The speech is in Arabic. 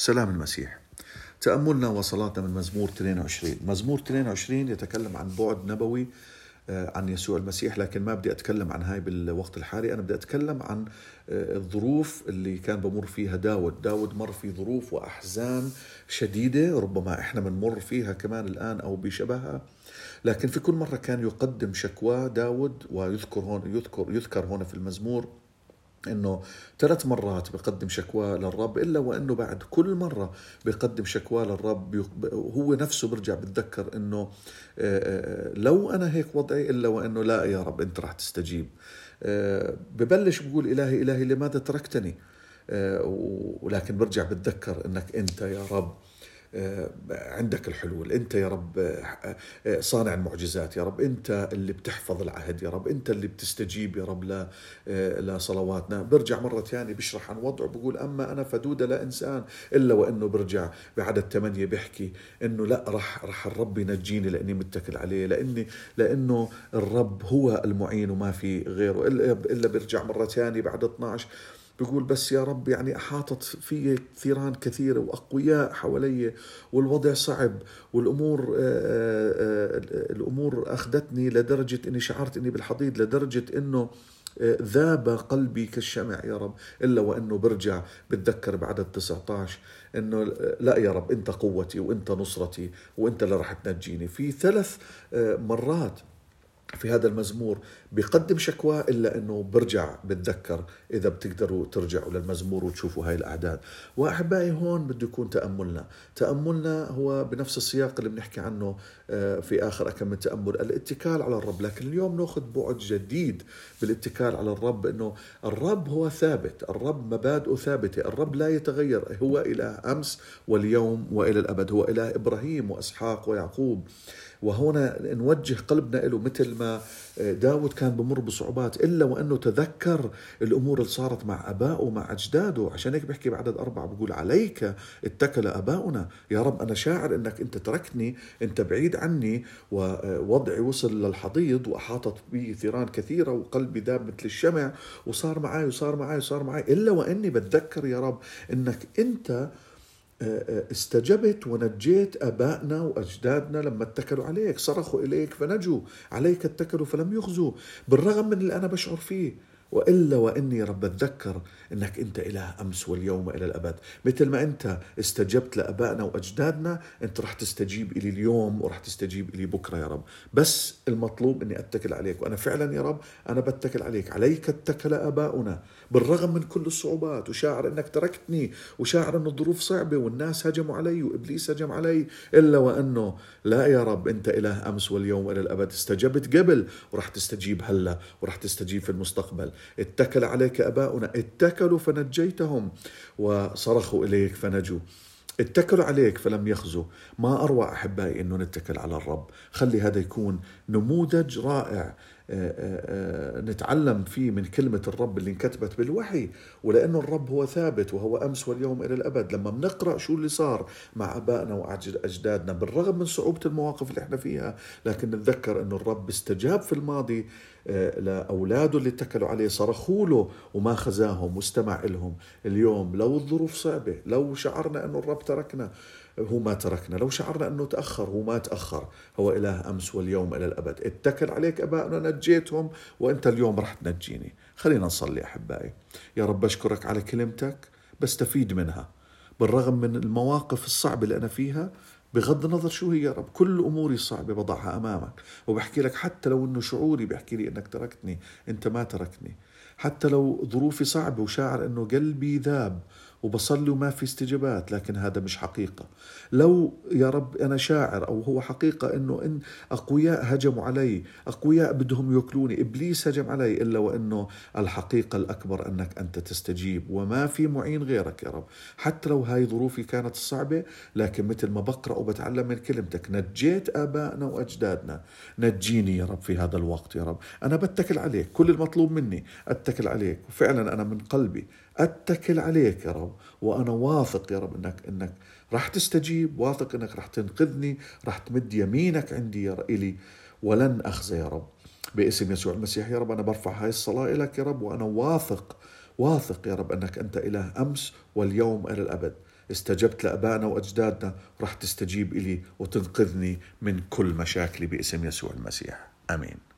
سلام المسيح. تأملنا وصلاتنا من مزمور 22 مزمور 22 يتكلم عن بعد نبوي آه، عن يسوع المسيح لكن ما بدي أتكلم عن هاي بالوقت الحالي. أنا بدي أتكلم عن آه، الظروف اللي كان بمر فيها داود. داود مر في ظروف وأحزان شديدة ربما إحنا بنمر فيها كمان الآن أو بشبهها. لكن في كل مرة كان يقدم شكوى داود ويذكر هون يذكر يذكر هنا في المزمور إنه ثلاث مرات بقدم شكوى للرب إلا وإنه بعد كل مرة بقدم شكوى للرب هو نفسه برجع بتذكر إنه آه، آه، لو أنا هيك وضعي إلا وإنه لا يا رب أنت رح تستجيب. آه، ببلش بقول إلهي إلهي لماذا تركتني؟ ولكن برجع بتذكر إنك أنت يا رب. عندك الحلول. انت يا رب آه، آه، صانع المعجزات يا رب انت اللي بتحفظ العهد يا رب انت اللي بتستجيب يا رب لصلواتنا. برجع مرة ثانية بشرح عن وضعه بقول أما أنا فدودة لا إنسان إلا وإنه برجع بعدد ثمانية بيحكي إنه لا رح رح الرب ينجيني لأني متكل عليه لأني لأنه الرب هو المعين وما في غيره إلا برجع مرة ثانية بعد 12 بيقول بس يا رب يعني أحاطت في ثيران كثيرة وأقوياء حوالي والوضع صعب والأمور آه، آه، آه، الأمور أخذتني لدرجة أني شعرت أني بالحضيض لدرجة أنه ذاب قلبي كالشمع يا رب إلا وأنه برجع بتذكر بعدد 19 أنه لا يا رب أنت قوتي وأنت نصرتي وأنت اللي رح تنجيني. في ثلاث مرات في هذا المزمور بيقدم شكوى إلا إنه برجع بتذكر إذا بتقدروا ترجعوا للمزمور وتشوفوا هاي الأعداد. وأحبائي هون بده يكون تأملنا. تأملنا هو بنفس السياق اللي بنحكي عنه آه، في آخر كم من تأمل الاتكال على الرب. لكن اليوم ناخذ بعد جديد بالاتكال على الرب إنه الرب هو ثابت. الرب مبادئه ثابتة. الرب لا يتغير. هو إله أمس واليوم وإلى الأبد. هو إله إبراهيم وإسحاق ويعقوب. وهنا نوجه قلبنا له مثل ما داود كان بمر بصعوبات إلا وأنه تذكر الأمور اللي صارت مع أبائه ومع أجداده. عشان هيك بحكي بعدد أربعة بقول عليك اتكل أباؤنا. يا رب أنا شاعر أنك أنت تركتني أنت بعيد عني ووضعي وصل للحضيض وأحاطت بي ثيران كثيرة وقلبي ذاب مثل الشمع وصار معي وصار معي وصار معي إلا وأني بتذكر يا رب أنك أنت استجبت ونجيت آبائنا وأجدادنا لما اتكلوا عليك صرخوا إليك فنجوا عليك اتكلوا فلم يخزوا بالرغم من اللي أنا بشعر فيه. وإلا وإني رب أتذكر إنك أنت إله أمس واليوم إلى الأبد. مثل ما أنت استجبت لأبائنا وأجدادنا أنت رح تستجيب إلي اليوم ورح تستجيب إلي بكرة يا رب. بس المطلوب إني أتكل عليك وأنا فعلا يا رب أنا بتكل عليك. عليك اتكل آباؤنا بالرغم من كل الصعوبات وشاعر إنك تركتني وشاعر انه الظروف صعبة والناس هجموا علي وإبليس هجم علي. إلا وأنه لا يا رب أنت إله أمس واليوم والى الأبد. استجبت قبل ورح تستجيب هلأ ورح تستجيب في المستقبل. اتكل عليك أباؤنا اتكلوا فنجيتهم وصرخوا إليك فنجوا. اتكلوا عليك فلم يخزوا. ما أروع أحبائي أنه نتكل على الرب. خلي هذا يكون نموذج رائع. نتعلم فيه من كلمة الرب اللي انكتبت بالوحي ولأنه الرب هو ثابت وهو أمس واليوم إلى الأبد. لما بنقرأ شو اللي صار مع أبائنا وأجدادنا بالرغم من صعوبة المواقف اللي إحنا فيها لكن نتذكر أنه الرب استجاب في الماضي لأولاده اللي اتكلوا عليه صرخوا له وما خزاهم واستمع لهم اليوم لو الظروف صعبة لو شعرنا أنه الرب تركنا هو ما تركنا. لو شعرنا أنه تأخر هو ما تأخر. هو إله أمس واليوم إلى الأبد. اتكل عليك أبائنا نجيتهم وأنت اليوم رح تنجيني. خلينا نصلي أحبائي. يا رب أشكرك على كلمتك بستفيد منها. بالرغم من المواقف الصعبة اللي أنا فيها بغض النظر شو هي يا رب كل أموري صعبة بضعها أمامك. وبحكي لك حتى لو إنه شعوري بيحكي لي إنك تركتني أنت ما تركني حتى لو ظروفي صعبة وشاعر إنه قلبي ذاب وبصلي وما في استجابات لكن هذا مش حقيقة. لو يا رب أنا شاعر أو هو حقيقة أنه إن أقوياء هجموا علي أقوياء بدهم يأكلوني إبليس هجم علي إلا وأنه الحقيقة الأكبر أنك أنت تستجيب. وما في معين غيرك يا رب. حتى لو هاي ظروفي كانت صعبة لكن مثل ما بقرأ وبتعلم من كلمتك نجيت آبائنا وأجدادنا. نجيني يا رب في هذا الوقت يا رب. أنا بتكل عليك كل المطلوب مني أتكل عليك. وفعلا أنا من قلبي أتكل عليك يا رب وأنا واثق يا رب انك إنك راح تستجيب واثق إنك راح تنقذني راح تمد يمينك عندي يا إلي ولن أخزى يا رب. باسم يسوع المسيح يا رب أنا برفع هاي الصلاة لك يا رب وأنا واثق واثق يا رب إنك أنت إله أمس واليوم إلى الأبد. استجبت لأبائنا وأجدادنا رح تستجيب إلي وتنقذني من كل مشاكلي باسم يسوع المسيح. آمين.